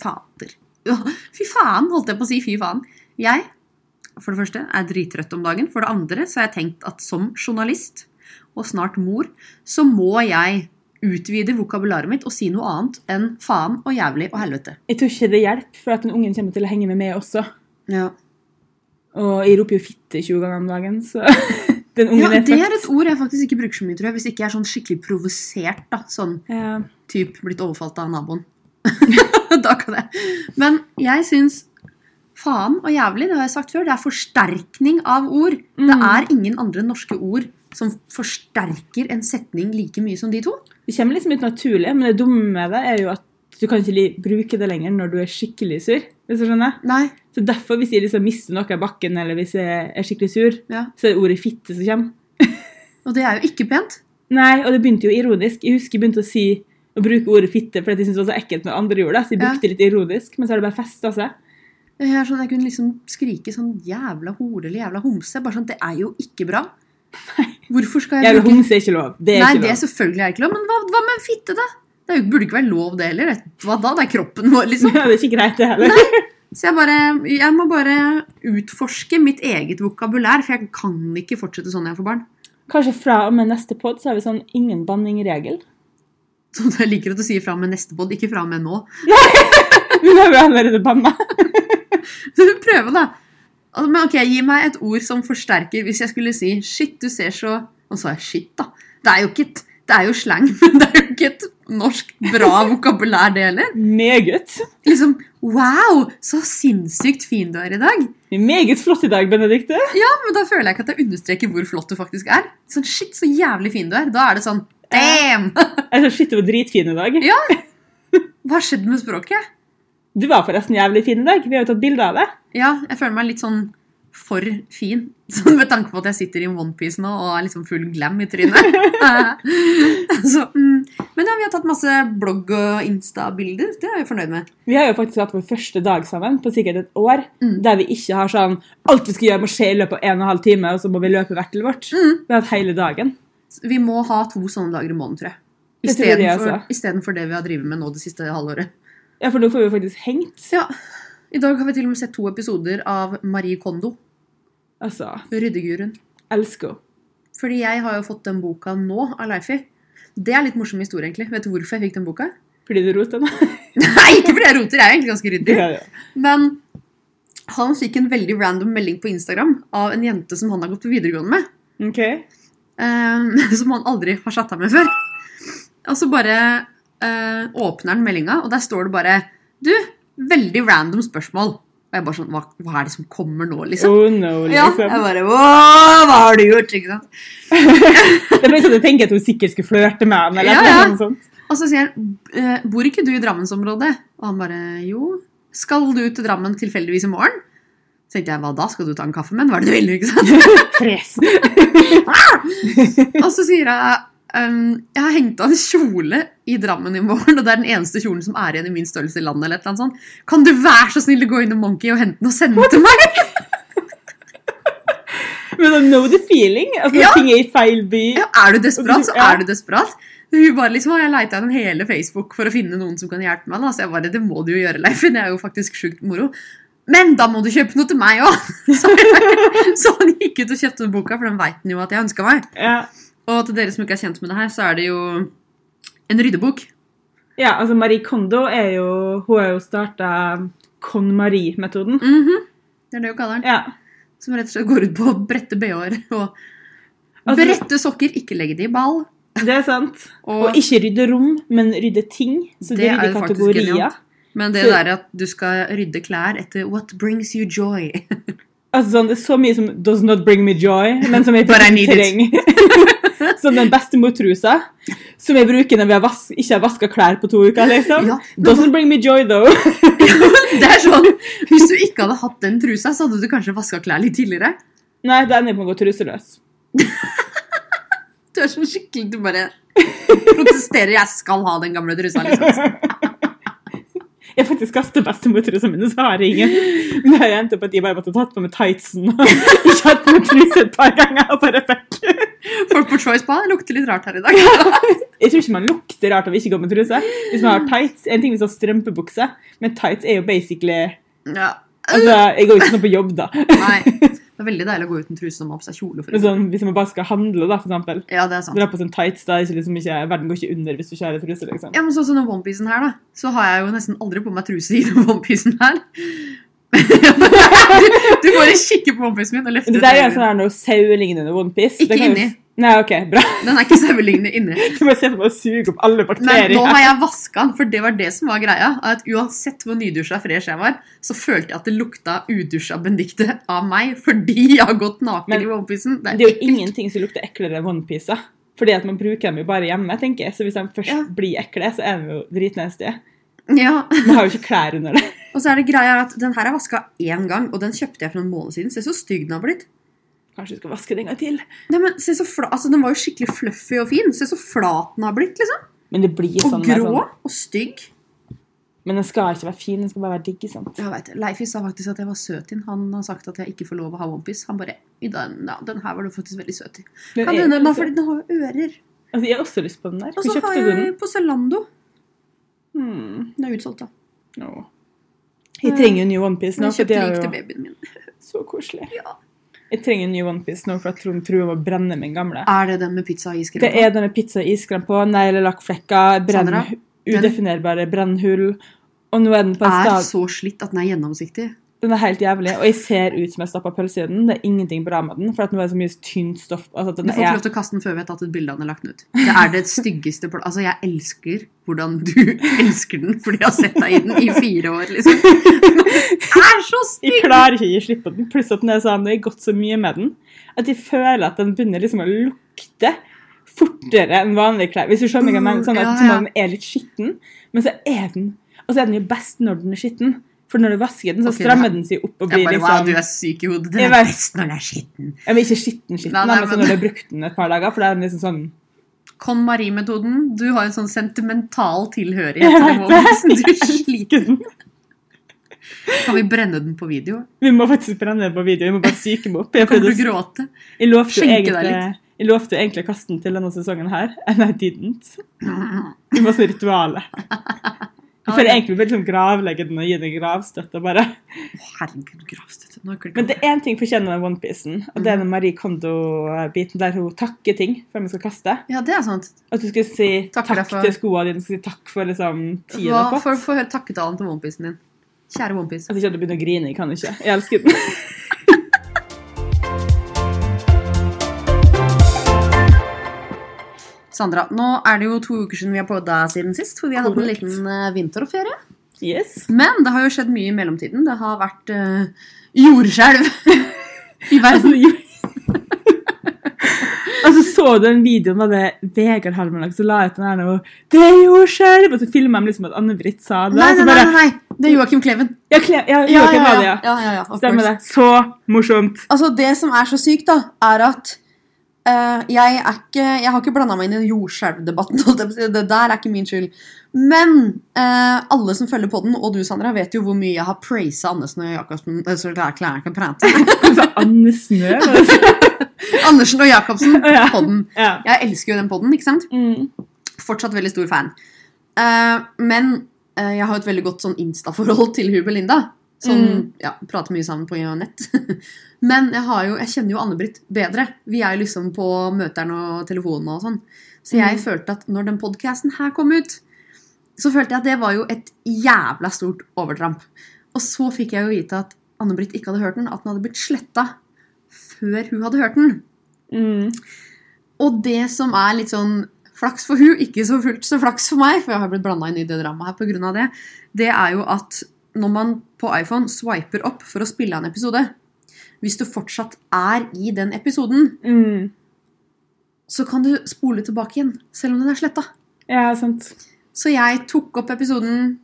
fader. Fy faen, holdt jeg på å si. Fy faen. Jeg, for det første, er drittrøtt om dagen. For det andre så har jeg tenkt at som journalist, og snart mor, så må jeg utvide vokabularet mitt og si noe annet enn faen og jævlig og helvete. Jeg tror ikke det hjelper, for at den ungen kommer til å henge med meg også. Ja, Og jeg roper jo fitte 20 ganger om dagen, så den ungen ja er Det er et ord jeg faktisk ikke bruker så mye, tror jeg. Hvis ikke jeg er sånn skikkelig provosert. da, Sånn Ja. typ blitt overfalt av naboen. da kan jeg. Men jeg syns faen og jævlig, det har jeg sagt før, det er forsterkning av ord. Det Mm. er ingen andre norske ord som forsterker en setning like mye som de to. Det kommer liksom ut naturlig, men det dumme med det er jo at du kan ikke bruke det lenger når du er skikkelig sur. hvis du skjønner. Nei. Så derfor, hvis jeg liksom mister noe i bakken, eller hvis jeg er skikkelig sur, Ja. så er det ordet fitte som kommer. Og det er jo ikke pent. Nei, og det begynte jo ironisk. Jeg husker jeg begynte å si å bruke ordet fitte fordi de syntes det var så ekkelt når andre gjorde det. Så de brukte det litt ironisk, men så har det bare festa seg. Jeg, sånn, jeg kunne liksom skrike sånn jævla hore eller jævla homse. Bare sånn, Det er jo ikke bra. Hvorfor skal jeg Jævla bruke homse er ikke lov. Det er Nei, ikke det er selvfølgelig er ikke lov. Men hva, hva med fitte, da? Det burde ikke være lov, det heller. Hva da? Det er kroppen vår, liksom. Ja, det er ikke greit, det heller. Så jeg, bare, jeg må bare utforske mitt eget vokabulær, for jeg kan ikke fortsette sånn når jeg får barn. Kanskje fra og med neste pod så har vi sånn ingen banning-regel. Så jeg liker at du sier fra med neste pod, ikke fra med nå. Har vi allerede banna. Prøve, da. Altså, Men ok, Gi meg et ord som forsterker hvis jeg skulle si 'shit, du ser så' Nå sa jeg 'shit', da. Det er jo ikke et, det er jo slang, men det er jo ikke et norsk bra vokabulær, det heller. Meget. Liksom 'wow, så sinnssykt fin du er i dag'. Meget flott i dag, Benedikte. Ja, men da føler jeg ikke at jeg understreker hvor flott du faktisk er. Sånn, shit, så jævlig fin du er. Da er det sånn damn! Jeg så shit, du var dritfin i dag. Ja. Hva har skjedd med språket? Du var forresten jævlig fin i dag. Vi har jo tatt bilde av det. Ja, jeg føler meg litt sånn for fin. Sånn med tanke på at jeg sitter i onepiece nå og er liksom full glam i trynet. Så, mm. Men ja, vi har tatt masse blogg- og Insta-bilder. Det er vi fornøyd med. Vi har jo faktisk hatt vår første dag sammen på sikkert et år, Mm. der vi ikke har sånn Alt vi skal gjøre, må skje i løpet av en og en halv time, og så må vi løpe hvert til vårt. Mm. Vi har hatt hele dagen. Vi må ha to sånne dager i måneden, tror jeg. Det Istedenfor også. det vi har drevet med nå det siste halvåret. Ja, for nå får vi jo faktisk hengt. Ja. I dag har vi til og med sett to episoder av Marie Kondo, Altså, ryddeguruen. elsker henne. Fordi jeg har jo fått den boka nå av Leifi. Det er litt morsom historie, egentlig. Vet du hvorfor jeg fikk den boka? Fordi du roter. Nei, ikke fordi jeg roter, jeg er egentlig ganske ryddig. Ja, ja. Men han fikk en veldig random melding på Instagram av en jente som han har gått på videregående med. Ok. Eh, som han aldri har chatta med før. Og så bare eh, åpner han meldinga, og der står det bare Du, veldig random spørsmål. Og jeg bare sånn Hva, hva er det som kommer nå, liksom? Oh no, Ja, liksom. jeg bare hva har du gjort? Ikke sant? Det ble sånn at jeg tenker at hun sikkert skulle flørte med ham, eller Ja, noe ja. sånt. Og så sier han «Eh, Bor ikke du i Drammensområdet? Og han bare Jo. Skal du til Drammen tilfeldigvis i morgen? Så tenkte jeg, hva da? Skal du ta en kaffe med ham? Hva er det du vil? ikke sant? Fres. Og så sier jeg um, jeg har hengt av en kjole i Drammen i morgen, og det er den eneste kjolen som er igjen i min størrelse i landet. eller et eller annet sånt. Kan du være så snill å gå inn i Monkey og hente den og sende den til meg? Men I know the feeling. Altså, Ja. Ting er i feil by. Ja, er du desperat, så er du desperat. Hun bare liksom, «Å, Jeg leita gjennom hele Facebook for å finne noen som kan hjelpe meg. Da. Så jeg bare, det må du jo gjøre, Leif. Det er jo faktisk sjukt moro. Men da må du kjøpe noe til meg òg! Så, så han gikk ut og kjøpte boka, for den veit han jo at jeg ønska meg. Ja. Og til dere som ikke er kjent med det her, så er det jo en ryddebok. ja, altså Marie Kondo er jo Hun har jo starta KonMari-metoden. Mhm. Det er det hun kaller den. Ja. Som rett og slett går ut på å brette bh-er og Altså- brette sokker, ikke legge det i ball. Det er sant. Og, Og ikke rydde rom, men rydde ting. Så Det det er jo faktisk kategorier. genialt. Men det så- der at du skal rydde klær etter what brings you joy. Altså sånn, Det er så mye som does not bring me joy, men som jeg trenger. som den bestemortrusa, som jeg bruker når vi har vas ikke har vaska klær på to uker. liksom. Ja. Doesn't bring me joy, though. Det er sånn, Hvis du ikke hadde hatt den trusa, så hadde du kanskje vaska klær litt tidligere. Nei, den er på å gå truseløs. Du er sånn skikkelig Du bare protesterer. 'Jeg skal ha den gamle trusa', liksom. Jeg faktisk kastet bestemortrusa mine, så har jeg ingen. Men det har endt opp at de bare måtte tatt på meg tightsen og ikke hatt meg truse et par ganger. og bare fikk. Folk på Choice Ball lukter litt rart her i dag. Jeg tror ikke man lukter rart av å ikke gå med truse. Hvis man har tights, En ting hvis man har strømpebukse, men tights er jo basically Ja. Altså, Jeg går ikke sånn på jobb, da. Nei. Det er veldig deilig å gå uten truse og ha på seg kjole. For sånn, hvis man bare skal handle, da, for eksempel. Ja, det er sant. Dra på sånn tights, da ikke liksom ikke, verden går ikke under hvis du ikke har truse. liksom. Ja, men sånn som den onepiecen her, da. Så har jeg jo nesten aldri på meg truse i den onepiecen her. Du, du bare kikker på onepiecen min og løfter Det der er en sånn noe sauelignende onepiece. Ikke inni. jo-. Nei, ok, bra. Den er ikke sauelignende inni. Du må se på meg og suge opp alle bakterier. Nei, nå har jeg vaska den, for det var det som var greia. At Uansett hvor nydusja fresh jeg var, så følte jeg at det lukta udusja Benedicte av meg fordi jeg har gått naken Men i onepiecen. Det er jo ingenting som lukter eklere enn onepiecer. Fordi at man bruker dem jo bare hjemme, tenker jeg. Så hvis de først Ja. blir ekle, så er de jo dritnasty. Ja, Den har jo ikke klær under det. Og så er det greia at den her er vaska én gang, og den kjøpte jeg for noen måneder siden. Se så stygg den har blitt. Kanskje du skal vaske den en gang til. Nei, men se så fla altså, Den var jo skikkelig fluffy og fin. Se så flat den har blitt. liksom. Men det blir Og sånn, med grå sånn. og stygg. Men den skal ikke være fin, den skal bare være digg. sant? Jeg vet, Leify sa faktisk at jeg var søt i den. Han har sagt at jeg ikke får lov å ha onepiece. Han bare I den, ja, den her var du faktisk veldig søt i. Kan hende fordi den har jo ører. Altså, jeg har også lyst på den der. Og så har jeg den? på Zalando. Hmm. Den er utsolgt, da. No. Jeg trenger en ny onepiece nå, Jeg kjøpte lik til babyen min. så koselig. Ja. Jeg trenger en ny onepiece nå, for jeg tror tror jeg må brenne min gamle. Er det den med pizza og iskrem på? Det er den med pizza og iskrem på, neglelakkflekker, brenn, udefinerbare brennhull. Og nå er den på en Er så slitt at den er gjennomsiktig. Den er helt jævlig, og jeg ser ut som jeg stappa pølse i den. Det er ingenting bra med den, for at nå er det så mye tynt stoff. Altså, Du får ikke lov til å kaste den før vi har tatt et bilde av den og lagt den ut. Det er det styggeste Altså, jeg elsker hvordan du elsker den, fordi jeg har sett deg i den i fire år, liksom. Den er så stygg! jeg klarer ikke å gi slipp på den. Pluss at den er sånn, det har gått så mye med den at jeg føler at den begynner liksom å lukte fortere enn vanlige klær. Hvis du skjønner hva jeg mener, sånn at Ja, ja. den er litt skitten, men så er den Og så er den jo best når den er skitten. For når du vasker den, så okay, strammer den seg opp og blir bare, liksom wow, du er syk i hodet. Den er best når den er skitten. Ja, men ikke skitten, skitten, Nei, nei, men men- når du har brukt den et par dager. For det er den liksom sånn Con Marie-metoden. Du har en sånn sentimental tilhørighet til den Du sliter. den. Kan vi brenne den på video? Vi må faktisk brenne den på video. Vi må bare syke meg opp. Jeg, Kommer du gråte? jeg, lovte skjenke deg litt. jeg lovte egentlig å kaste den til denne sesongen her, and I didn't. Det var sånn ritualet. Jeg føler egentlig vi bør liksom gravlegge den og gi den gravstøtte. bare. Herregud, gravstøtte. Men det er én ting fortjener den onepiecen, og det er den Marie Kondo-biten der hun takker ting før vi skal kaste. Ja, det er sant. At du skal si takk, takk for- til skoene dine, du skal si takk for liksom, tida du har fått. for høre takketalen til onepiecen din. Kjære onepiece. At ikke du begynner å grine. Jeg kan ikke. Jeg elsker den. Sandra, nå er det jo to uker siden vi har podda siden sist, for vi har hatt en liten eh, vinterferie. Yes. Men det har jo skjedd mye i mellomtiden. Det har vært uh, jordskjelv i Altså, verden. altså, så du den videoen Da det Vegard Harmelag som la ut den her nå Det er jordskjelv! Og så filma de liksom at Anne-Britt sa det. Nei, nei, bare, nei, nei. Det er Joakim Kleven. Ja, Kle- ja, Joakim var det, ja. ja, ja, ja Stemmer course. det. Så morsomt. Altså, det som er så sykt, da, er at eh, jeg, ikke, jeg har ikke blanda meg inn i jordskjelvdebatten. jeg på. Det der er ikke min skyld. Men uh, alle som følger på den, og du, Sandra, vet jo hvor mye jeg har praisa Andersen og Jacobsen eh, Så klarer klarer jeg ikke å prate. Anne Snø. Andersen og Jacobsen på den. Jeg elsker jo den podden, ikke sant? Mm. Fortsatt veldig stor fan. Uh, men jeg har et veldig godt sånn Insta-forhold til hun Belinda. Som Mm. ja, Prater mye sammen på nett. men jeg, har jo, jeg kjenner jo Anne-Britt bedre. Vi er jo liksom på møterne og telefonene og sånn. Så jeg Mm. følte at når den podkasten her kom ut, så følte jeg at det var jo et jævla stort overtramp. Og så fikk jeg jo vite at Anne-Britt ikke hadde hørt den, at den hadde blitt sletta før hun hadde hørt den. Mm. Og det som er litt sånn flaks for hun, ikke så fullt så flaks for meg, for jeg har blitt blanda inn i det dramaet her av det, det er jo at når man på iPhone swiper opp for å spille en episode, hvis du fortsatt er i den episoden, Mm. så kan du spole tilbake igjen, selv om den er sletta. Ja, sant. Så jeg tok opp episoden,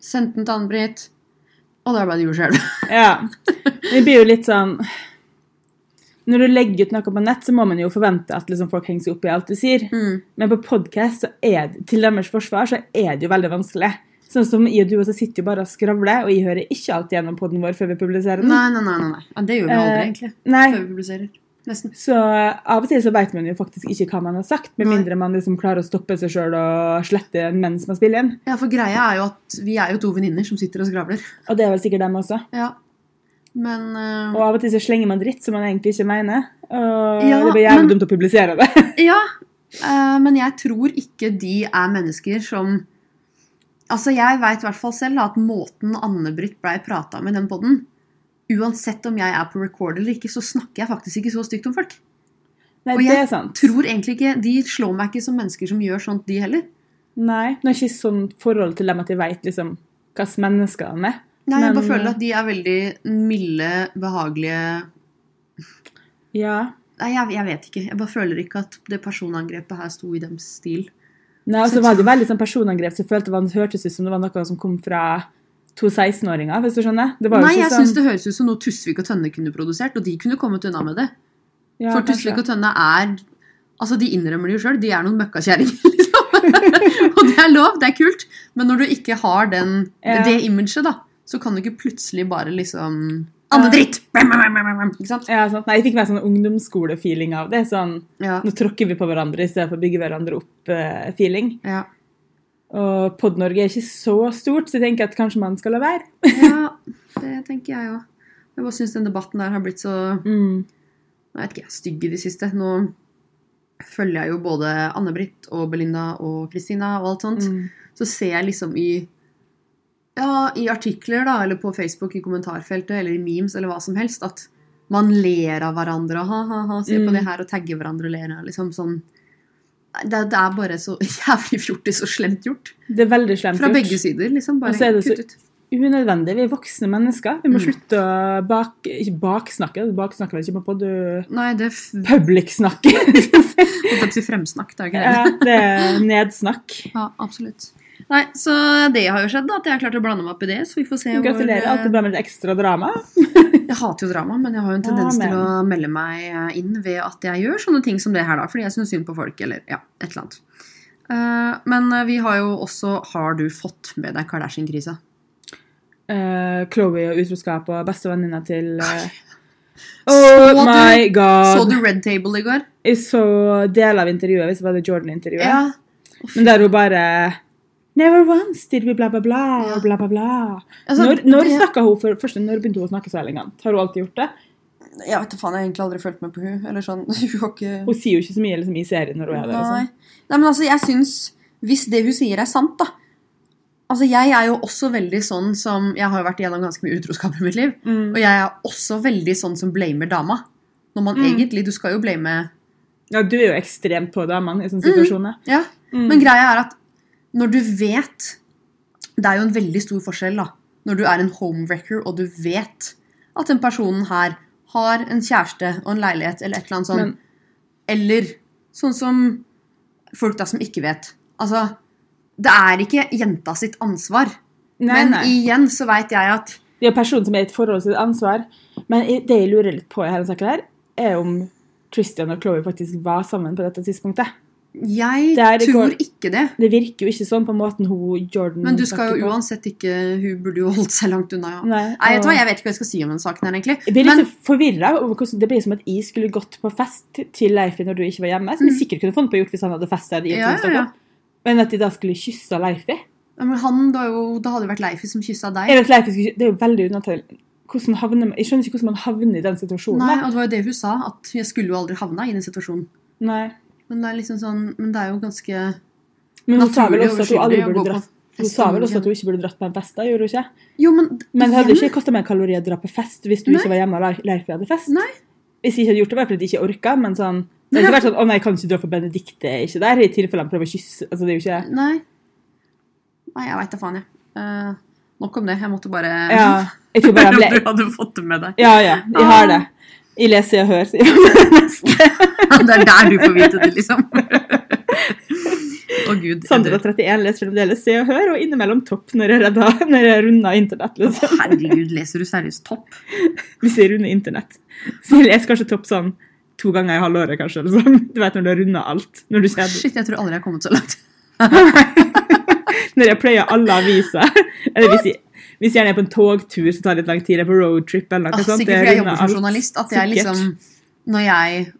sendte den til Ann-Britt, og da ble det jordskjelv. Ja. Det blir jo litt sånn Når du legger ut noe på nett, så må man jo forvente at liksom folk henger seg opp i alt du sier. Mm. Men på podkast, til deres forsvar, så er det jo veldig vanskelig. Sånn som jeg og du også sitter jo bare og skravler, og jeg hører ikke alltid gjennom poden vår før vi publiserer den. Nei, nei, nei. nei. Ja, Det gjør vi aldri, Eh, egentlig. Nei, Før vi publiserer. Nesten. Så av og til så vet man jo faktisk ikke hva man har sagt, med mindre man liksom klarer å stoppe seg sjøl og slette mens man spiller inn. Ja, for greia er jo at vi er jo to venninner som sitter og skravler. Og det er vel sikkert dem også. Ja. Men uh... Og av og til så slenger man dritt som man egentlig ikke mener. Og Ja, det blir jævlig men- dumt å publisere det. Ja, uh, men jeg tror ikke de er mennesker som Altså, jeg veit i hvert fall selv at måten Anne-Britt blei prata med den poden Uansett om jeg er på record eller ikke, så snakker jeg faktisk ikke så stygt om folk. Nei, Og det jeg er sant. tror egentlig ikke De slår meg ikke som mennesker som gjør sånt, de heller. Nei, det er ikke sånn forhold til dem at jeg vet liksom hvilke mennesker de er. Nei, jeg bare føler at de er veldig milde, behagelige Ja. Nei, jeg, jeg vet ikke. Jeg bare føler ikke at det personangrepet her sto i deres stil. Nei, og Så så var det veldig sånn personangrep, så jeg følte det hørtes ut som det var noe som kom fra to 16-åringer, hvis du skjønner? Det var Nei, jeg sånn, syns det høres ut som noe Tusvik og Tønne kunne produsert, og de kunne kommet unna med det. ja, For. Tusvik og Tønne er Altså, de innrømmer det jo sjøl, de er noen møkkakjerringer, liksom. og det er lov, det er kult, men når du ikke har den, det imaget, da, så kan du ikke plutselig bare liksom Anne dritt! Ja, sant. Nei, jeg fikk meg sånn ungdomsskole-feeling av det. Sånn, Ja. nå tråkker vi på hverandre i stedet for å bygge hverandre opp-feeling. Ja. og Pod-Norge er ikke så stort, så jeg tenker at kanskje man skal la være. ja, det tenker jeg òg. Jeg bare syns den debatten der har blitt så Mm. jeg vet ikke, stygg i det siste. Nå følger jeg jo både Anne-Britt og Belinda og Kristina og alt sånt. Mm. så ser jeg liksom i ja, i artikler da, eller på Facebook i kommentarfeltet eller i memes eller hva som helst, at man ler av hverandre. Ha, ha, ha, se på Mm. det her og tagger hverandre og ler. Liksom sånn. Det, det er bare så jævlig fjortis og slemt gjort. Det er veldig slemt Fra gjort. begge sider. liksom, bare Og så er det så- Unødvendig. Vi er voksne mennesker. Vi må Mm. slutte å bak... Ikke baksnakke, du baksnakker vel ikke på du Nei, det f- public-snakke. på fremsnakk. Det er ikke det. ja, det er nedsnakk. Ja, absolutt. Nei, Så det har jo skjedd, da, at jeg har klart å blande meg opp i det. Så vi får se Gratulerer. hvor Alltid bra med litt ekstra drama. Jeg hater jo drama, men jeg har jo en tendens til å melde meg inn ved at jeg gjør sånne ting som det her, da, fordi jeg syns synd på folk, eller ja, et eller annet. Uh, men eh, vi har jo også Har du fått med deg Kardashian-krisa? Uh, Chloé og utroskap og bestevenninna til uh, Så my du- god! Så du Red Table i går? Jeg så deler av intervjuet, hvis det var det Jordan-intervjuet. Ja. Men der hun bare Never once did we bla, bla, bla, Ja. bla, bla, bla. Altså, når når snakka hun for først, når begynte hun å snakke så elegant? Har hun alltid gjort det? Jeg vet faen, jeg har egentlig aldri fulgt med på hun Eller sånn, hun ikke Hun sier jo ikke så mye liksom, i serien når hun er der. Nei. sånn. Nei, men altså, jeg syns Hvis det hun sier er sant, da Altså, jeg er jo også veldig sånn som Jeg har jo vært igjennom ganske mye utroskap i mitt liv. Mm. Og jeg er også veldig sånn som blamer dama. Når man Mm. egentlig Du skal jo blame Ja, du er jo ekstremt på damene i sånne situasjoner. Ja. Mm. Men greia er at når du vet Det er jo en veldig stor forskjell da når du er en homewrecker og du vet at den personen her har en kjæreste og en leilighet eller et eller annet sånt. Men- Eller sånn som folk da som ikke vet. Altså, det er ikke jenta sitt ansvar. Nei, Men nei. igjen så veit jeg at Det er personen som er i et forhold sitt ansvar. Men det jeg lurer litt på i denne saken her, er om Christian og Chloé faktisk var sammen på dette tidspunktet. Jeg Det er- det tror ikke det. Det virker jo ikke sånn på måten hun Jordan Men du skal jo uansett ikke Hun burde jo holdt seg langt unna, ja. Nei, Nei, og- Jeg vet ikke hva jeg skal si om den saken her, egentlig. Jeg blir Men litt forvirra over hvordan det blir som at jeg skulle gått på fest til Leifi når du ikke var hjemme. Som jeg sikkert kunne funnet på å gjort hvis han hadde fest Mm. Ja, ja. Men at de da skulle kysse Leifi men han, da, jo, da hadde det vært Leifi som kyssa deg. Vet, Leifi skulle, Det er jo veldig unaturlig. Havner Jeg skjønner ikke hvordan man havner i den situasjonen. Nei, og det var jo det hun sa, at jeg skulle jo aldri havna i den situasjonen. Nei. Men det er liksom sånn, men det er jo ganske Men hun sa vel også at hun aldri burde dratt Hun sa vel også at hun ikke burde dratt på en fest, da, gjorde hun ikke? Jo, men, Men det hadde ikke kosta mer kalorier å dra på fest hvis du Nei. ikke var hjemme og Leif- hadde fest. Nei. Hvis jeg ikke hadde gjort det, var det fordi jeg ikke orka, men sånn Det hadde ikke vært sånn 'Å nei, kan ikke dra for Benedicte er ikke der', i tilfelle han prøver å kysse Altså, det er jo ikke Nei. Nei, jeg veit da faen, jeg. Uh, nok om det. Jeg måtte bare Ja. Jeg tror bare jeg ble Du hadde fått det med deg. Ja, ja, jeg har det. Jeg leser og hører. sier jeg. det er der du får vite det, liksom. Å gud. Sandra 31 leser fremdeles Se og Hør, og innimellom topp når jeg, redda, når jeg runder internett. Liksom. Liksom. herregud, leser du seriøst topp? Hvis jeg runder internett. Så jeg leser kanskje topp sånn to ganger i halvåret, kanskje. Sånn. Du vet når du har runda alt. Når du kjeder Shit, jeg tror aldri jeg har kommet så langt. Når jeg pleier alle aviser. Eller hvis jeg, hvis jeg er på en togtur, så tar det litt lang tid. Eller på roadtrip eller noe Ah, sånt. sikkert fordi jeg jobber som journalist. At jeg liksom når jeg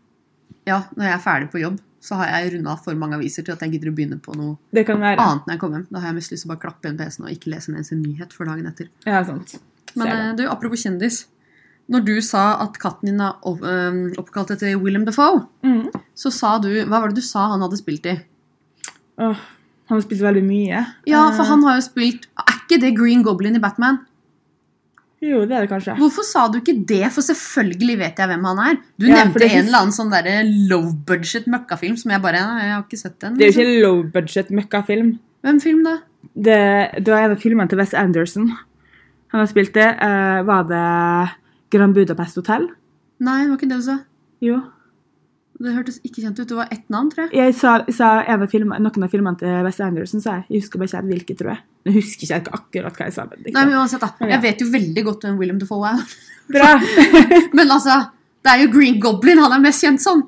Ja, når jeg er ferdig på jobb, så har jeg runda for mange aviser til at jeg gidder å begynne på noe Det kan være. annet når jeg kommer hjem. Da har jeg mest lyst til å bare klappe igjen PC-en og ikke lese en eneste nyhet for dagen etter. Ja, sant. Men Ser eh, du, apropos kjendis. Når du sa at katten din er eh, oppkalt etter Willem Defoe, Mm. så sa du Hva var det du sa han hadde spilt i? Åh, han har spilt veldig mye. Ja, for Eh, han har jo spilt ikke det Green Goblin i Batman? Jo, det er det kanskje. Hvorfor sa du ikke det? For selvfølgelig vet jeg hvem han er. Du Ja, nevnte en eller annen sånn derre low budget møkkafilm som jeg bare «Nei, Jeg har ikke sett den. Det er jo ikke ikke low budget møkkafilm. Hvem film, da? Det, det var en av filmene til Wes Anderson. Han har spilt det. Uh, var det Grand Budapest Hotel? Nei, det var ikke det du sa. Jo. Det hørtes ikke kjent ut. Det var ett navn, tror jeg. Jeg sa, sa en av film, noen av filmene til Wes Anderson, sa jeg. Jeg husker bare ikke hvilke, tror jeg. Jeg husker ikke akkurat hva jeg sa. men Nei, men uansett da. Jeg vet jo veldig godt hvem Willem Defoe er. Bra! Men altså, det er jo Green Goblin han er mest kjent som.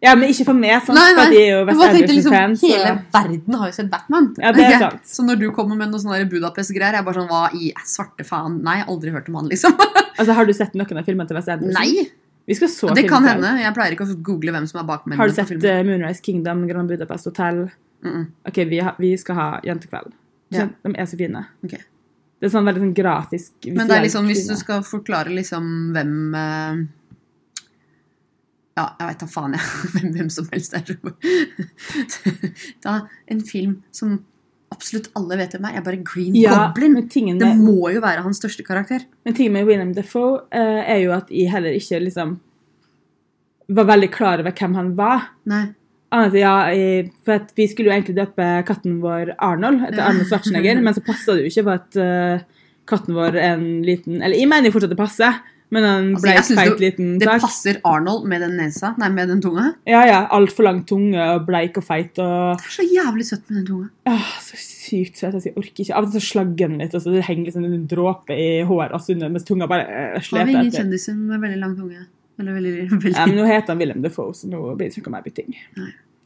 ja, men ikke for meg, sant? Nei, nei. de er jo Jeg Wes bare tenkte liksom, Anderson-fans. Hele så- verden har jo sett Batman. Ja, det er sant. Så når du kommer med sånne Budapest-greier, jeg bare sånn Hva i svarte faen? Nei, aldri hørt om han, liksom. Altså, Har du sett noen av filmene til Wes Anderson? Nei! Vi skal så Det kan hende. Jeg pleier ikke å google hvem som er bak Har du sett eh, Moonrise Kingdom, Grand Budapest Hotel? Mm -mm. Ok, vi, ha, vi skal ha jentekveld. Ja. De er så fine. Okay. Det er sånn veldig sånn grafisk Men det er liksom, hvis du skal forklare liksom hvem uh, Ja, jeg veit da faen, jeg. Hvem, hvem som helst er er en film som absolutt alle vet hvem er. Jeg er bare Green ja, Goblin. Men tingen Det må jo være hans største karakter. men tingen med William Defoe uh, er jo at jeg heller ikke liksom var veldig klar over hvem han var. Nei. Annet ja, jeg, for at Vi skulle jo egentlig døpe katten vår Arnold etter Ja. Arnold Schwarzenegger, men så passa det jo ikke for at uh, katten vår er en liten Eller jeg mener jo fortsatt det passer, men han Altså, ble synes feit liten Det takk. passer Arnold med den nesa. Nei, med den tunga. Ja, ja. Altfor lang tunge og bleik og feit og Det er så jævlig søtt med den tunga. Ja, Så sykt søt. Altså, jeg orker ikke. Av og til så slagger den litt, og så det henger liksom en dråpe i håret altså, mens tunga bare øh, Har vi ingen kjendiser med veldig lang tunge? Eller veldig, veldig... Ja, men nå heter han Willem Defoe, så nå blir det ikke noe mer bytting.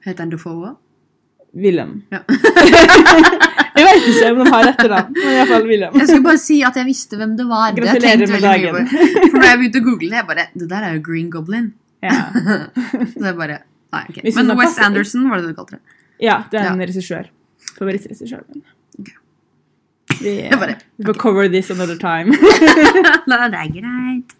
Heter han Defoe òg? Willem. Ja. jeg vet ikke om de har etternavn, men iallfall Willem. Jeg skulle bare si at jeg visste hvem det var. Det Gratulerer det med dagen. For når jeg begynte å google det, jeg bare Det der er jo Green Goblin. Ja. Så er bare Nei, ok. Hvis Men West Anderson, var det det du kalte det? ja, det er en Ja. regissør. Favorittregissøren min. Vi, Jeg bare, cover this another time. Nei, det er greit.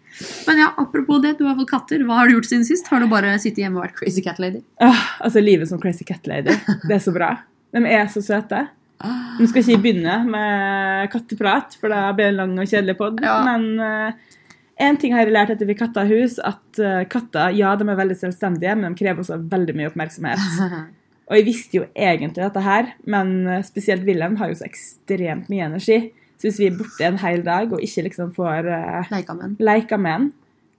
Men ja, apropos det, du har fått katter. Hva har du gjort siden sist? Har du bare sittet hjemme og vært crazy cat lady? Åh, altså, livet som Crazy Cat Lady. Det er så bra. De er så søte. Nå skal ikke jeg begynne med katteprat, for da blir det en lang og kjedelig pod. Ja. Men én en ting har jeg lært etter vi katta hus, at uh, katter ja, de er veldig selvstendige, men de krever også veldig mye oppmerksomhet. Og jeg visste jo egentlig dette her, men eh, spesielt Wilhelm har jo så ekstremt mye energi. Så hvis vi er borte en hel dag og ikke liksom får uh, Leika med en. leika med han,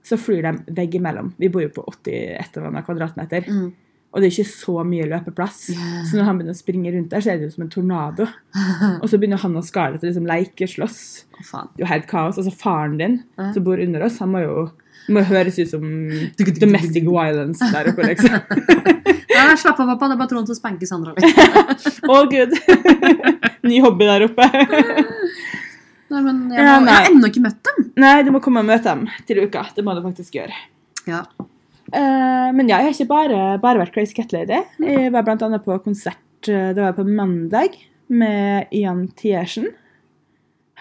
så flyr de veggimellom. Vi bor jo på 80 et eller annet kvadratmeter. Mm. Og det er ikke så mye løpeplass. Yeah. Så når han begynner å springe rundt der, så er det jo som en tornado. Og så begynner han og Scarlett å liksom lekeslåss. Oh. Det er jo helt kaos. Altså faren din, som bor under oss, han må jo må høres ut som domestic violence der oppe, liksom. Nei, slapp av, pappa. Det er bare Trond som spanker Sandra litt. Å, gud! Ny hobby der oppe. Nei, men jeg, Ja, må, jeg har ennå ikke møtt dem. Nei, du må komme og møte dem til uka. Det må du faktisk gjøre. Ja. Uh, men ja, jeg har ikke bare, bare vært Crazy Cat Lady. Jeg var blant annet på konsert eh, det var på mandag med Ian Tiersen.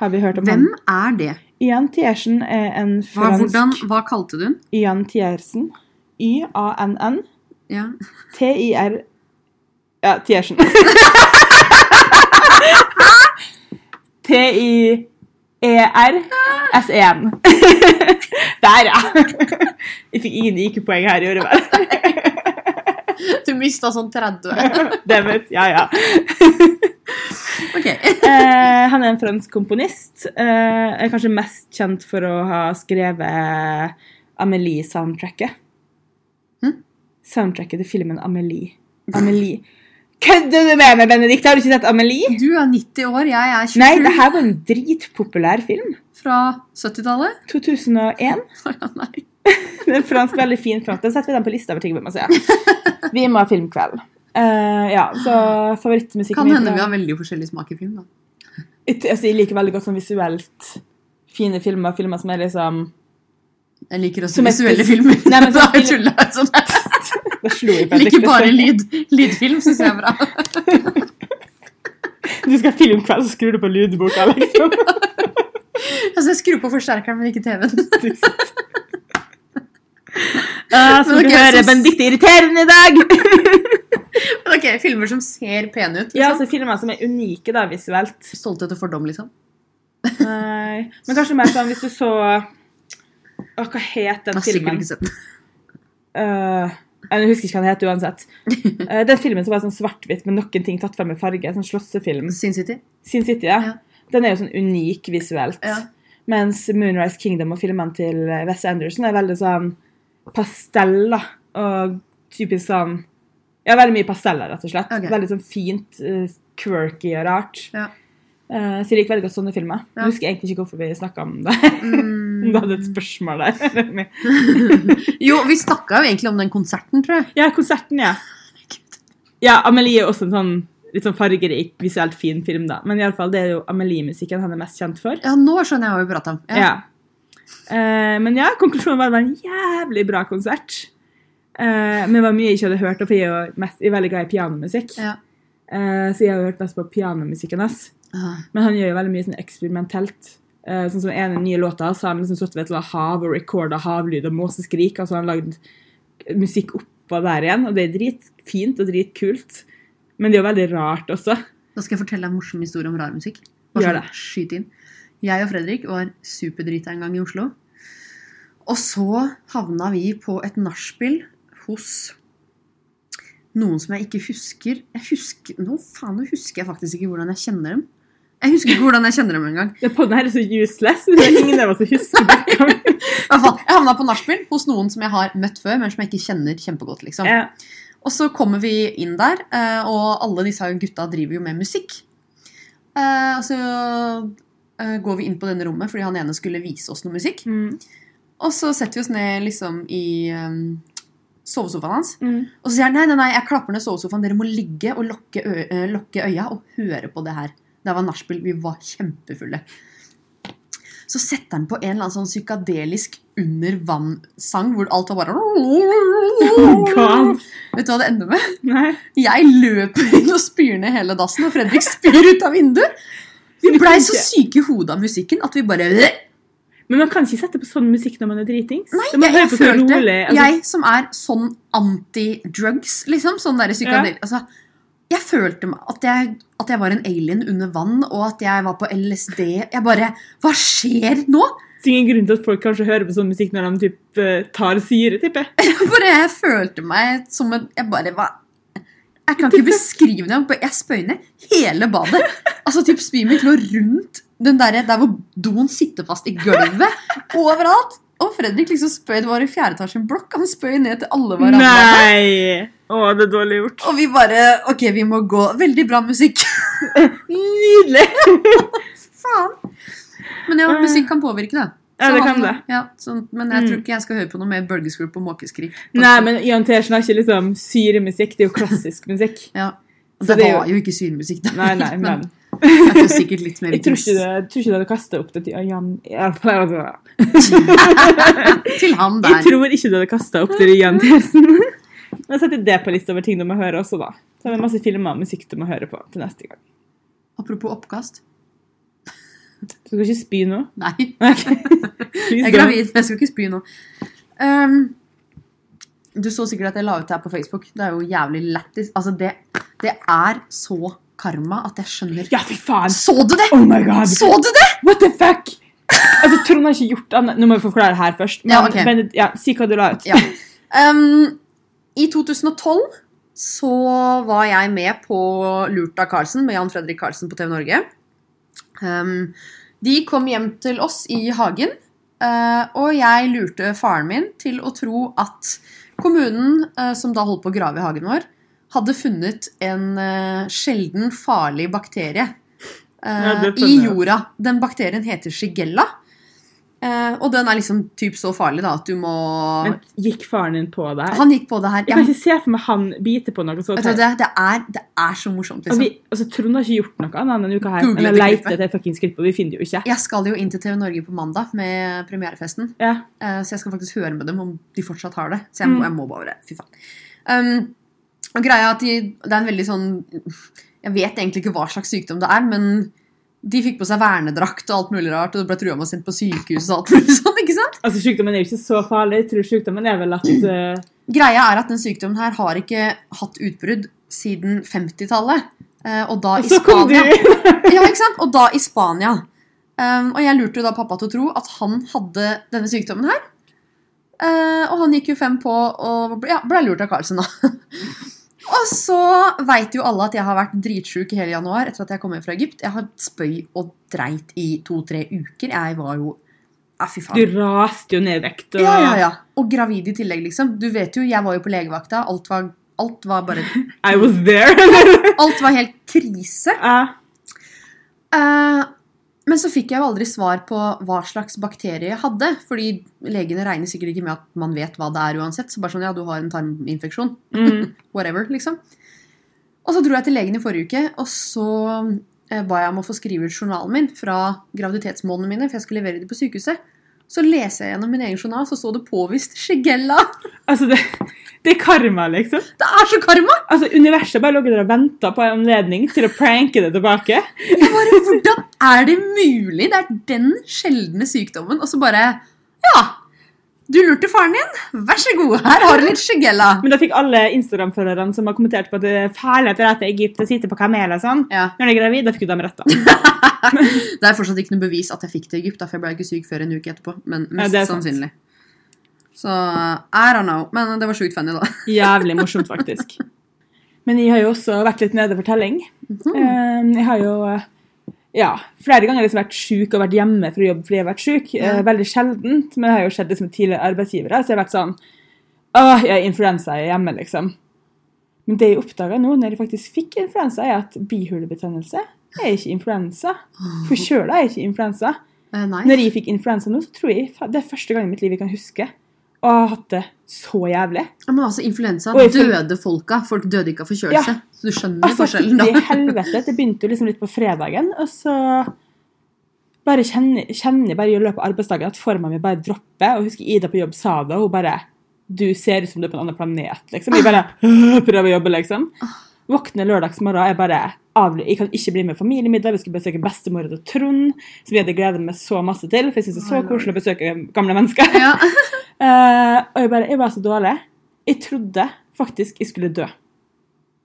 Har vi hørt om Hvem han? er det? Ian Tiersen er en Hva, fransk hvordan, hva kalte du den? Ian Tiersen. Y-A-N-N. Ja. T-I-R Ja, Tiersen. T-I-E-R-S-E-N. Der, ja. Jeg fikk ingen IQ-poeng her, gjorde jeg vel. Du mista sånn 30. vet, Ja, ja. Ok. Eh, han er en fransk komponist. Eh, er kanskje mest kjent for å ha skrevet Amelie-soundtracket. Hm? Soundtracket til filmen Amelie. Amelie. Kødder du med meg, Benedikt? Har du ikke sett Amelie? Du er 90 år, jeg er 27. Nei, det her var en dritpopulær film. Fra 70-tallet? 2001. Ja, nei. Det er en fransk, veldig fin fransk. Da setter vi den på lista over ting vi må se. Vi må ha filmkveld. Eh, ja, så favorittmusikken Kan hende vi har veldig forskjellig smak i film, da. Jeg, altså, jeg liker veldig godt sånn visuelt fine filmer. Filmer som er liksom Jeg liker også visuelle et- filmer. Nei, men Da sånn jeg film- sånn. Jeg liker bare lyd. Lydfilm syns jeg er bra. Du skal filme kveld, så skrur du på lydboka, liksom. Altså, jeg skrur på forsterkeren, men ikke TV-en. Uh, så Men du hører så- Benedicte irriterende i dag! Ok, Filmer som ser pene ut. ja, Liksom. altså filmer som er unike da, visuelt. Stolthet og fordom, liksom. Nei, men kanskje mer sånn hvis du så Å, hva het den filmen? Jeg har sikkert ikke sett den. Uh, jeg husker ikke hva den het uansett. Uh, den filmen som var sånn svart-hvitt med noen ting tatt frem med farge. Sånn slåssefilm. Sin City. Sin City, ja. Ja. Den er jo sånn unik visuelt. Ja. Mens Moonrise Kingdom og filmene til Wes Anderson er veldig sånn pastell, da. Og typisk sånn Ja, veldig mye pasteller, rett og slett. Okay. Veldig sånn fint, uh, quirky og rart. Ja. Uh, så jeg liker veldig godt sånne filmer. Ja. Jeg husker egentlig ikke hvorfor vi snakka om det. Mm. du hadde et spørsmål der. Jo, vi snakka jo egentlig om den konserten, tror jeg. ja, konserten, ja. Ja, Amelie er også en sånn litt sånn fargerik, visuelt fin film, da. Men i alle fall, det er jo Amelie-musikken han er mest kjent for. Ja, nå skjønner jeg hva vi prater om. Ja. Eh, men ja, konklusjonen var at det var en jævlig bra konsert. Eh, men det var mye jeg ikke hadde hørt, for jeg er jo mest, jeg er veldig glad i pianomusikk. Ja. Eh, så jeg har hørt mest på pianomusikken hans. Men han gjør jo veldig mye sånn eksperimentelt. Eh, sånn som en av de nye låta, så har han liksom sittet ved et eller annet hav og recorda havlyd og måseskrik. Har han lagd musikk oppå der igjen, og det er dritfint og dritkult. Men det er jo veldig rart også. Da skal jeg fortelle deg en morsom historie om rar musikk. Gjør det. Skyt inn. Jeg og Fredrik var superdrita en gang i Oslo. Og så havna vi på et nachspiel hos noen som jeg ikke husker. Jeg husker Nå faen, nå husker jeg faktisk ikke hvordan jeg kjenner dem. Jeg husker ikke hvordan jeg kjenner dem engang. Den podden her er så useless. Det er ingen av oss som husker det. Jeg havna på nachspiel hos noen som jeg har møtt før, men som jeg ikke kjenner kjempegodt. liksom. Ja. Og så kommer vi inn der, eh, og alle disse gutta driver jo med musikk. Eh, Og så eh, går vi inn på denne rommet fordi han ene skulle vise oss noe musikk. Mm. Og så setter vi oss ned liksom i sovesofaen hans. Mm. Og så sier han nei, nei, nei, jeg klapper ned sovesofaen. Dere må ligge og lokke, ø lokke øya og høre på det her. Det var nachspiel. Vi var kjempefulle. Så setter han på en eller annen sånn psykadelisk under vann-sang hvor alt var bare Oh Vet du hva det ender med? Nei. Jeg løper inn og spyr ned hele dassen, og Fredrik spyr ut av vinduet. Vi blei så syke i hodet av musikken at vi bare Men man kan ikke sette på sånn musikk når man er dritings. Nei, jeg, jeg følte rolig, altså. Jeg som er sånn anti-drugs, liksom. Sånn der psykadel... Altså, jeg følte at jeg, at jeg var en alien under vann, og at jeg var på LSD. Jeg bare Hva skjer nå? Det er ingen grunn til at folk kanskje hører på sånn musikk når de typ, eh, tar syre, tipper jeg. Bare jeg følte meg som en Jeg bare var Jeg kan ikke beskrive det. jeg spøyner hele badet. Altså, typ mitt lå rundt den der, der hvor doen sitter fast i gulvet. Overalt. Og Fredrik liksom spøy, det var i fjerde etasje en blokk. Han spøy ned til alle hverandre. Nei! Å, det er dårlig gjort. Og vi bare Ok, vi må gå. Veldig bra musikk. Nydelig! Faen. Men ja, musikk kan påvirke, da. Ja, det kan det. Ja, så, men jeg Mm. tror ikke jeg skal høre på noe mer bølgeskvulp og måkeskrik. Nei, men Jan Tersen har ikke liksom syremusikk. Det er jo klassisk musikk. Ja. Det, det var jo ikke syremusikk. Nei, nei, men det tror sikkert litt mer jeg tror ikke vits. jeg tror ikke det hadde kasta opp det til Jan Til han der. Jeg tror ikke det hadde kasta opp det til Jan Tersen. Men setter det på lista over ting du må høre også, da. Så er det masse filmer og musikk du må høre på til neste gang. Apropos oppkast. Du skal ikke spy nå? Nei, Okay. jeg er gravid, men jeg skal ikke spy nå. Um, du så sikkert at jeg la ut det her på Facebook. Det er jo jævlig lættis. Altså, det, det er så karma at jeg skjønner Ja, fy faen! Så du det?! Oh my god! Så du det?! What the fuck? Altså, Trond har ikke gjort annet Nå må vi forklare det her først. Men, Ja, ok. men, ja, si hva du la ut. Ja. Um, I 2012 så var jeg med på Lurt av Karlsen med Jan Fredrik Karlsen på TV Norge. Um, de kom hjem til oss i hagen, uh, og jeg lurte faren min til å tro at kommunen, uh, som da holdt på å grave i hagen vår, hadde funnet en eh, sjelden farlig bakterie eh, Ja, i jorda. Den bakterien heter shigella. Uh, og den er liksom typ så farlig da, at du må Men gikk faren din på det her? Han gikk på det her. Jeg kan ikke se for meg han biter på noe så vet du, teit. det, det, er, det er så morsomt, Og liksom. vi, altså, Trond har ikke gjort noe annet denne uka her enn å leite etter fuckings og vi finner det jo ikke. Jeg skal jo inn til TV Norge på mandag med premierefesten. Ja. Uh, så jeg skal faktisk høre med dem om de fortsatt har det. Så jeg må, Mm. jeg må bare Fy faen. Um, og greia er at de, det er en veldig sånn Jeg vet egentlig ikke hva slags sykdom det er, men de fikk på seg vernedrakt og alt mulig rart, og det ble trua med å sendt på sykehus og alt mulig sånn, ikke sant? Altså, Sykdommen er jo ikke så farlig. Jeg tror sykdommen er vel at uh... Greia er at den sykdommen her har ikke hatt utbrudd siden 50-tallet. eh, og da i! Spania. Ja, ikke sant? Og da i Spania. Um, og jeg lurte jo da pappa til å tro at han hadde denne sykdommen her. Eh, og han gikk jo fem på og ble- ja, ble lurt av Carlsen, da. og så veit jo alle at jeg har vært dritsjuk i hele januar etter at jeg kom hjem fra Egypt. Jeg har spøy og dreit i to-tre uker. Jeg var jo Ja, fy faen. Du raste jo ned i vekt. Og... Ja, ja, ja. Og gravid i tillegg, liksom. Du vet jo, jeg var jo på legevakta. Alt var, alt var bare I was there. Alt var helt krise. Ja. Eh, men så fikk jeg jo aldri svar på hva slags bakterie jeg hadde. Fordi legene regner sikkert ikke med at man vet hva det er uansett. Så bare sånn, ja, du har en tarminfeksjon. Mm. Whatever, liksom. Og så dro jeg til legen i forrige uke, og så eh, ba jeg om å få skrive ut journalen min fra graviditetsmålene mine, for jeg skulle levere det på sykehuset. Så leser jeg gjennom min egen journal, så så det påvist Shigella. Altså, det, det er karma, liksom. Det er så karma! Altså, Universet bare lå der og venta på en anledning til å pranke det tilbake. Jeg bare, Hvordan er det mulig? Det er den sjeldne sykdommen. Og så bare Ja, du lurte faren din. Vær så god, her har du litt Shigella. Men da fikk alle Instagram-følgerne som har kommentert på at det er farlig at det er Egypt og sitte på kamel og sånn, Ja, når de er gravid, da fikk du dem rett. da. Det er fortsatt ikke noe bevis at jeg fikk det i Egypt, for jeg ble ikke syk før en uke etterpå. Men mest ja, sannsynlig. sant. Så I don't know. Men det var sjukt funny, da. Jævlig morsomt, faktisk. Men jeg har jo også vært litt nede for telling. Mm -hmm. Jeg har jo eh, ja, flere ganger liksom vært syk og vært hjemme fra jobb fordi jeg har vært. Ja. Eh, Veldig sjeldent, men det har jo skjedd liksom tidligere arbeidsgivere. Så jeg har vært sånn Åh, jeg har influensa, jeg er hjemme, liksom. Men det jeg oppdaga nå, når jeg faktisk fikk influensa, er at bihulebetennelse er ikke influensa. Forkjøla er ikke influensa. Uh, nei. Når jeg fikk influensa nå, så tror jeg det er første gang i mitt liv jeg kan huske å har hatt det så jævlig. Men altså, influensa jeg døde folka. Folk døde ikke av forkjølelse. Ja. Så du skjønner Altså, forskjellen, da. helvete. Det begynte jo liksom litt på fredagen, og så bare kjenner, kjenner jeg bare i løpet av arbeidsdagen at forma mi bare dropper. Og husker Ida på jobb sa det, og hun bare Du ser ut som du er på en annen planet, liksom. Jeg bare prøver å jobbe, liksom. Våkner lørdagsmorgen, jeg bare avly Jeg kan ikke bli med familiemiddag. Vi skulle besøke bestemora til Trond, som vi hadde gledet meg så masse til. For jeg syns det er så koselig å besøke gamle mennesker. Ja. Eh, og jeg bare Jeg var så dårlig. Jeg trodde faktisk jeg skulle dø.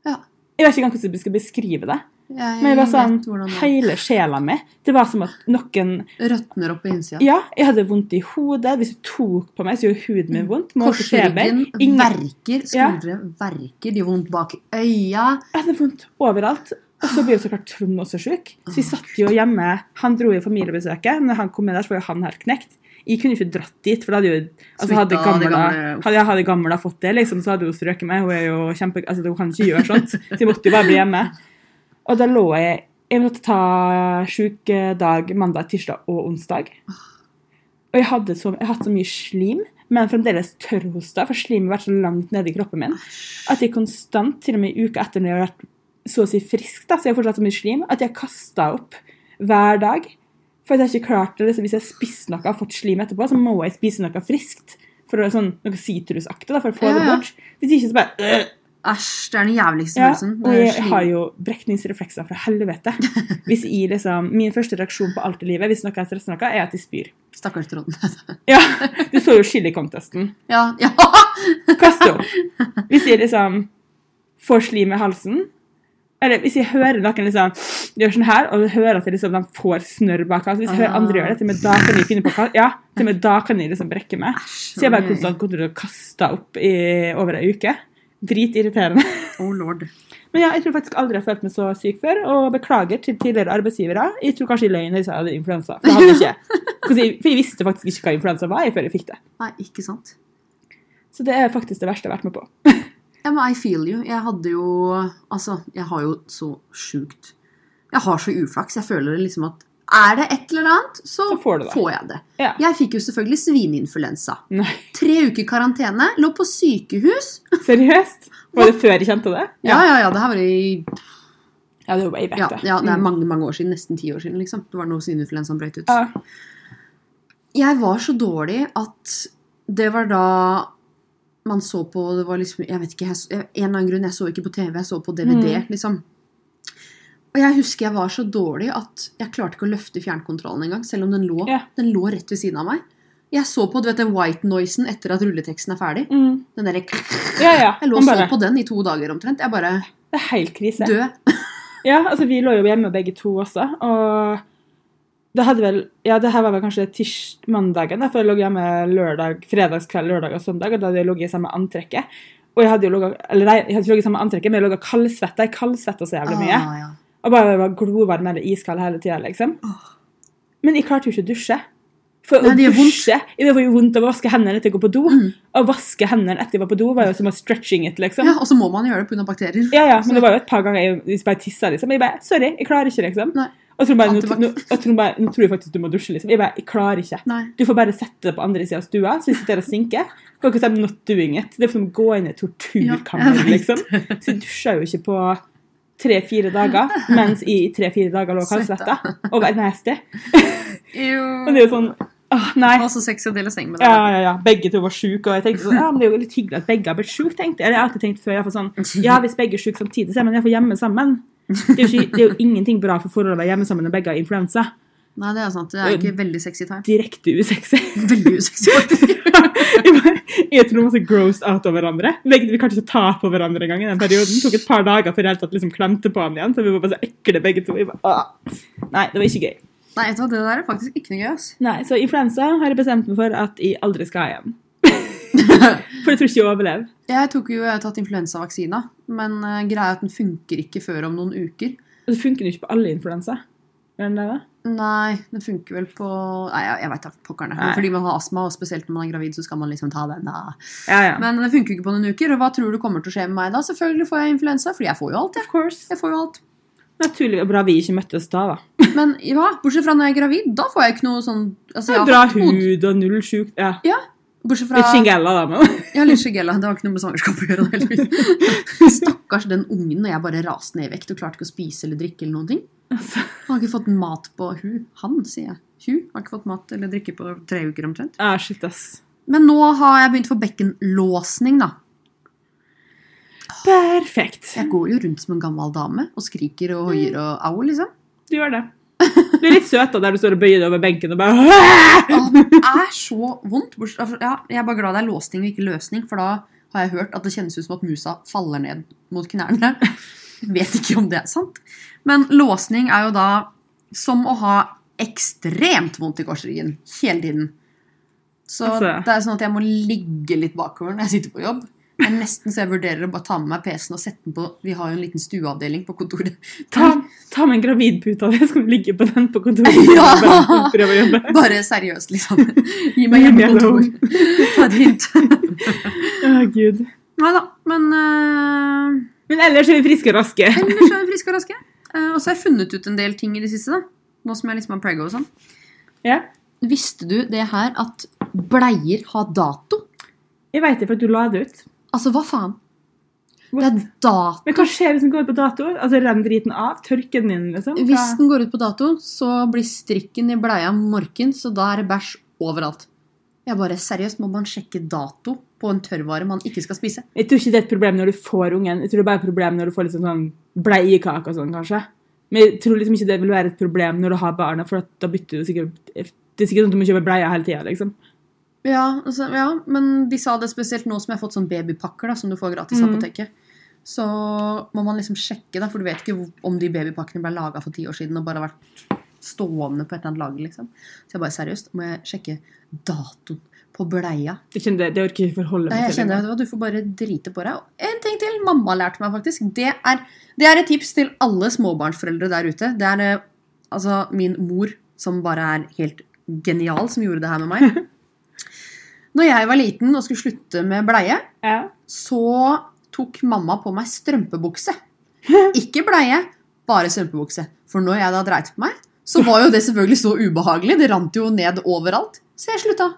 Ja. Jeg vet ikke engang hvordan jeg skal beskrive det. Jeg Men jeg var sånn, det hele sjela mi Det var som at noen røtner opp på innsida. Ja, jeg hadde vondt i hodet. Hvis du tok på meg, så gjorde huden min vondt. Korsryggen Ingen- verker, skuldre verker, de har vondt bak øya. Jeg hadde vondt overalt. Og så blir jo så klart Trond også sjuk. Så vi satt jo hjemme. Han dro i familiebesøket. Når han kom inn der, så var jo han helt knekt. Jeg kunne ikke dratt dit, for da hadde jo altså hadde gamla, hadde, hadde gamla fått det, liksom, så hadde hun strøket meg. Hun er jo kjempe... Altså, hun kan ikke gjøre sånt. Så jeg måtte jo bare bli hjemme. Og da lå jeg Jeg måtte ta sjukedag mandag, tirsdag og onsdag. Og jeg hadde så, jeg hadde så mye slim, men fremdeles tørrhosta, for slimet har vært så langt nede i kroppen min at jeg konstant, til og med i uka etter når jeg har vært så å si frisk, da, så jeg har fortsatt så mye slim, at jeg kasta opp hver dag. For jeg har ikke klart det, så Hvis jeg spist noe og fått slim etterpå, så må jeg spise noe friskt. For å, sånn, Noe sitrusaktig for å få Ja, det bort. Hvis ikke så bare øh, Æsj, det er den jævligste ja. Og er jeg har jo brekningsreflekser fra helvete. Hvis jeg liksom, Min første reaksjon på alt i livet hvis noe er stressa noe, er at jeg spyr. Stakkars Trond. Ja, Du så jo chili-contesten. ja, ja. Kast opp. Hvis jeg liksom får slim i halsen Eller hvis jeg hører noen liksom gjøre sånn her, og hører at liksom, de får snørr bak altså, Hvis jeg hører andre gjøre det, til og med da kan jeg finne på Ja, til og med da kan jeg liksom brekke meg. Så jeg bare konstant gått rundt og kasta opp i over ei uke. Dritirriterende. Oh lord. Men ja, jeg tror faktisk aldri jeg har følt meg så syk før, og beklager til tidligere arbeidsgivere. Jeg tror kanskje løy når jeg sa jeg hadde influensa. For jeg, hadde ikke, for jeg, for jeg visste faktisk ikke hva influensa var jeg før jeg fikk det. Nei, ikke sant. Så det er faktisk det verste jeg har vært med på. Ja, men I feel you. Jeg hadde jo Altså, jeg har jo så sjukt Jeg har så uflaks. Jeg føler det liksom at er det et eller annet, så, Så får det. får, jeg det. Ja. Jeg fikk jo selvfølgelig svineinfluensa. Nei, Tre uker karantene, lå på sykehus. seriøst? Var det før jeg kjente det? Ja, ja, ja, det her var i Ja, det var vet ja, ja, det er Mm. mange mange år siden. Nesten ti år siden. liksom. Det var noe svineinfluensaen brøt ut. Ja. Jeg var så dårlig at det var da man så på det var liksom, jeg vet ikke, jeg, En eller annen grunn, jeg så ikke på TV, jeg så på DVD. Mm. liksom. Og jeg husker jeg var så dårlig at jeg klarte ikke å løfte fjernkontrollen engang. Selv om den lå, yeah. den lå rett ved siden av meg. Jeg så på du vet, den white noisen etter at rulleteksten er ferdig. Mm. Den der, Ja, ja. Jeg lå og Man så bare, på den i to dager omtrent. Jeg bare Det er helt krise. død. Ja, altså vi lå jo hjemme begge to også, og det hadde vel Ja, det her var vel kanskje tirs mandagen, for jeg lå hjemme lørdag, fredagskveld, lørdag og søndag, og da hadde jeg ligget i samme antrekket. Og jeg hadde jo logget, Eller nei, jeg hadde ikke ligget i samme antrekket, men jeg lå kaldsvetta. Jeg kaldsvetta så jævlig mye. Ah, ja. Og bare var glovarm eller iskald hele tida, liksom. Men jeg klarte jo ikke å dusje. For Nei, å det dusje Det var jo vondt å vaske hendene etter jeg går på do. Mm. Å vaske hendene etter jeg var på do, var jo som å stretching it, liksom. ja, Og så må man gjøre det pga. bakterier. Ja, ja, men det var jo et par ganger jeg jeg bare tissa, liksom. Jeg bare Sorry, jeg klarer ikke, liksom. Nei. Og tror, bare, nå, nå, og bare, nå tror jeg faktisk du må dusje, liksom. Jeg bare Jeg klarer ikke. Nei. Du får bare sette det på andre sida av stua, så vi sitter og stinker. Because I'm not doing it. Det er som å gå inn i Ja, torturkammer, jeg liksom. Så jeg dusja jo ikke på tre-fire dager, mens jeg i tre-fire dager lå kaldsvetta og var nasty. Og det er jo sånn Åh, nei. Det var så sexy å dele seng med deg. Ja, ja, ja. Begge to var syke, og jeg tenkte sånn, ja, men det er jo litt hyggelig at begge har blitt syke, tenkte jeg. Det har jeg alltid tenkt før. Jeg får sånn, ja, hvis begge er syke samtidig, så er man iallfall hjemme sammen. Det er, jo ikke, det er jo ingenting bra for forholdet hjemme sammen når begge har influensa. Nei, det er sant. Det er ikke veldig sexy time. Direkte usexy. Veldig usexy, jeg, tror masse grossed out av hverandre. Vi klarte ikke å ta på hverandre engang i den perioden. Det tok et par dager før jeg liksom klemte på han igjen. Så vi var bare så ekle begge to. Bare. Nei, det var ikke gøy. Nei, vet du hva, det der er faktisk ikke noe gøy, ass. Nei, Så influensa har jeg bestemt meg for at jeg aldri skal ha igjen. For jeg tror ikke jeg overlever. Jeg tok jo, jeg har tatt influensavaksina, men uh, greia er at den funker ikke før om noen uker. Det funker jo ikke på alle influensa. Nei, den funker vel på Nei, jeg, jeg veit da pokkerne. Fordi man har astma, og spesielt når man er gravid, så skal man liksom ta den. Ja, ja. Men den funker ikke på noen uker. Og hva tror du kommer til å skje med meg da? Selvfølgelig får jeg influensa, fordi jeg får jo alt, jeg. Of course. Jeg får jo alt. Naturlig og bra vi ikke møttes da, da. Men ja, bortsett fra når jeg er gravid, da får jeg ikke noe sånn altså, Bra hud og null sjukt. Ja. Ja, bortsett fra Litt shingella, da, men. Ja, litt skjegella. Det har ikke noe med svangerskap å gjøre. heldigvis. Stakkars den ungen når jeg bare raste ned i vekt og klarte ikke å spise eller drikke. eller noen ting. Altså. Han har ikke fått mat på Hun, han, sier jeg. Hun har ikke fått mat eller drikke på tre uker omtrent. Ah, shit, ass. Men nå har jeg begynt å få bekkenlåsning, da. Perfekt. Jeg går jo rundt som en gammel dame og skriker og hoier og au, liksom. Du gjør det. Du er litt søt da, der du står og bøyer deg over benken og bare ah, Det er så vondt. Ja, jeg er bare glad det er låsning og ikke løsning, for da har jeg hørt at det kjennes ut som at musa faller ned mot knærne. Jeg vet ikke om det er sant. Men låsning er jo da som å ha ekstremt vondt i korsryggen hele tiden. Så Altså. det er sånn at jeg må ligge litt bakover når jeg sitter på jobb. Er nesten så jeg vurderer å bare ta med meg PC-en og sette den på Vi har jo en liten stueavdeling på kontoret. Ta, ta med en gravidpute av det, så kan du ligge på den på kontoret. Ja! bare prøve å jobbe. Bare seriøst, liksom. Gi meg hjemmekontor. Ta det hint. Å, Gud. Nei da, men uh, Men ellers er vi friske og raske. ellers er vi friske og raske. Uh, og så har jeg funnet ut en del ting i det siste. da. Nå som jeg liksom har prego og sånn. Ja. Visste du det her at bleier har dato? Jeg vet det, for at du la det ut. Altså, hva faen? Det er dato. Men hva skjer hvis den går ut på dato? Altså, Renner driten av? Tørker den inn, liksom? Hvis den går ut på dato, så blir strikken i bleia morken, så da er det bæsj overalt. Jeg bare, Seriøst, må man sjekke dato på en tørrvare man ikke skal spise? Jeg tror ikke det er et problem når du får ungen. Jeg tror det er bare et problem når du får liksom sånn bleiekake og sånn, kanskje. Men jeg tror liksom ikke det vil være et problem når du har barna, for da bytter du sikkert Det er sikkert sånn at du må kjøpe bleier hele tida, liksom. Ja, altså, ja, men de sa det spesielt nå som jeg har fått sånn babypakker da, som du får gratis i Mhm. apoteket. Så må man liksom sjekke, da, for du vet ikke om de babypakkene ble laga for ti år siden og bare har vært stående på et eller annet lager. liksom. Så jeg bare seriøst, må jeg sjekke datoen på bleia? Det, kjenner det, orker ikke forholde Nei, til. jeg kjenner at Du får bare drite på deg. En ting til mamma lærte meg, faktisk. Det er, det er et tips til alle småbarnsforeldre der ute. Det er eh, altså min mor, som bare er helt genial, som gjorde det her med meg. Når jeg var liten og skulle slutte med bleie, Ja. så tok mamma på meg strømpebukse. Ikke bleie, bare strømpebukse. For når jeg da dreit på meg, så var jo det selvfølgelig så ubehagelig. Det rant jo ned overalt. Så jeg slutta.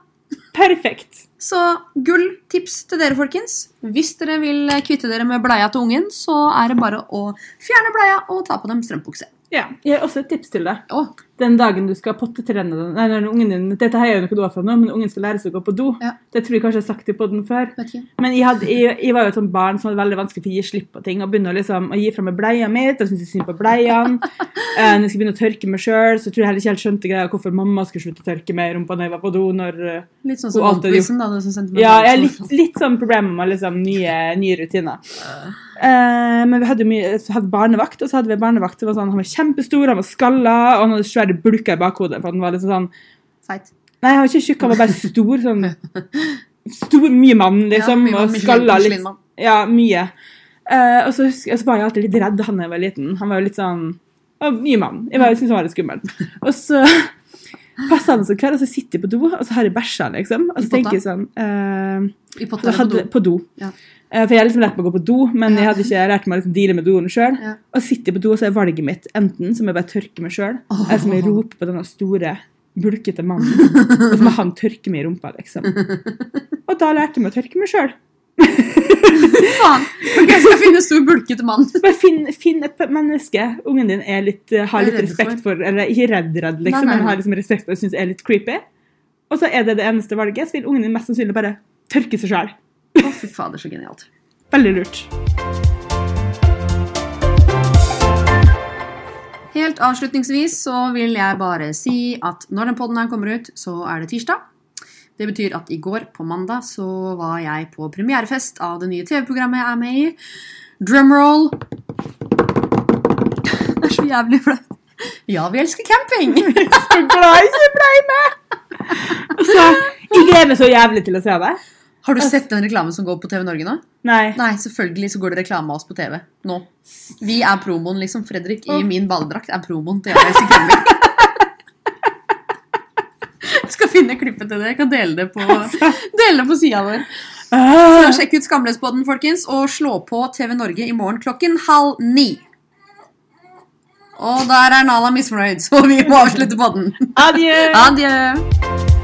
Perfekt. Så gull tips til dere, folkens. Hvis dere vil kvitte dere med bleia til ungen, så er det bare å fjerne bleia og ta på dem strømpebukse. Ja. Jeg har også et tips til deg. Å, Den dagen du skal pottetrene den Nei, når ungen din Dette her er jo noe du har fra nå, men ungen skal lære seg å gå på do. Ja. Det tror jeg kanskje jeg har sagt til på den før. Okay. Men jeg, hadde, jeg, jeg var jo et sånt barn som hadde veldig vanskelig for å gi slipp på ting. Og begynne å, liksom, å gi fra meg bleia mitt, og syntes jeg synd på bleiene. Eh, når jeg skal begynne å tørke meg sjøl, så tror jeg heller ikke helt skjønte greia hvorfor mamma skulle slutte å tørke meg i rumpa når jeg var på do. når... eh, Litt sånn som er da. Meg Ja, jeg har litt, litt sånn problemer med liksom, nye, nye rutiner. Eh, men vi hadde, mye, hadde barnevakt, og så hadde vi barnevakt som var sånn, han var kjempestor, han var skalla, og han hadde svære bulka i bakhodet. for han var liksom sånn, Feit. Nei, han var ikke tjukk, han var bare stor. sånn, stor, Mye mann, liksom, mye mann, og skalla litt. Ja, mye. Uh, og så, jeg- så var jeg alltid litt redd han da jeg var liten. Han var jo litt sånn og Mye mann. Jeg, bare syntes han var litt skummel. Og så passer han så kveld, og så sitter jeg på do, og så har jeg bæsja, liksom. Og så tenker jeg sånn uh, I potta hadde, på do. på do. Ja. Eh, For jeg har liksom lært meg å gå på do, men jeg hadde ikke lært meg å liksom deale med doen sjøl. Ja. Og sitter jeg på do, og så er valget mitt enten som jeg bare tørker meg sjøl, oh. eller som jeg roper på denne store, bulkete mannen. og så må han tørke meg i rumpa, liksom. Og da lærte jeg meg å tørke meg sjøl. Faen! Ok, jeg skal finne stor, bulkete mann. Bare finn, finn et menneske ungen din er litt, eh, har litt respekt for, eller ikke redd, redd, liksom, Nei, nei, men har liksom respekt for og syns er litt creepy. Og så er det det eneste valget, så vil ungen din mest sannsynlig bare tørke seg sjøl. Å, fy fader, så genialt. Veldig lurt. Helt avslutningsvis så vil jeg bare si at når den podden her kommer ut, så er det tirsdag. Det betyr at i går, på mandag, så var jeg på premierefest av det nye TV-programmet jeg er med i. Drumroll. Det er så jævlig flaut. Ja, vi elsker camping! så glad jeg ikke ble med! Altså, jeg gleder meg så jævlig til å se det. Har du sett den reklamen som går på TV Norge nå? Nei. Nei, selvfølgelig så går det reklame av oss på TV nå. Vi er promoen, liksom. Fredrik i min badedrakt er promoen til Jeg camping. Jeg skal finne klippet til det. Jeg kan dele det på, dele det på sida vår. Ah, Så Sjekk ut Skamløspodden, folkens, og slå på TV Norge i morgen klokken halv ni. Og der er Nala misfornøyd, så vi må avslutte podden. adjø! Adjø.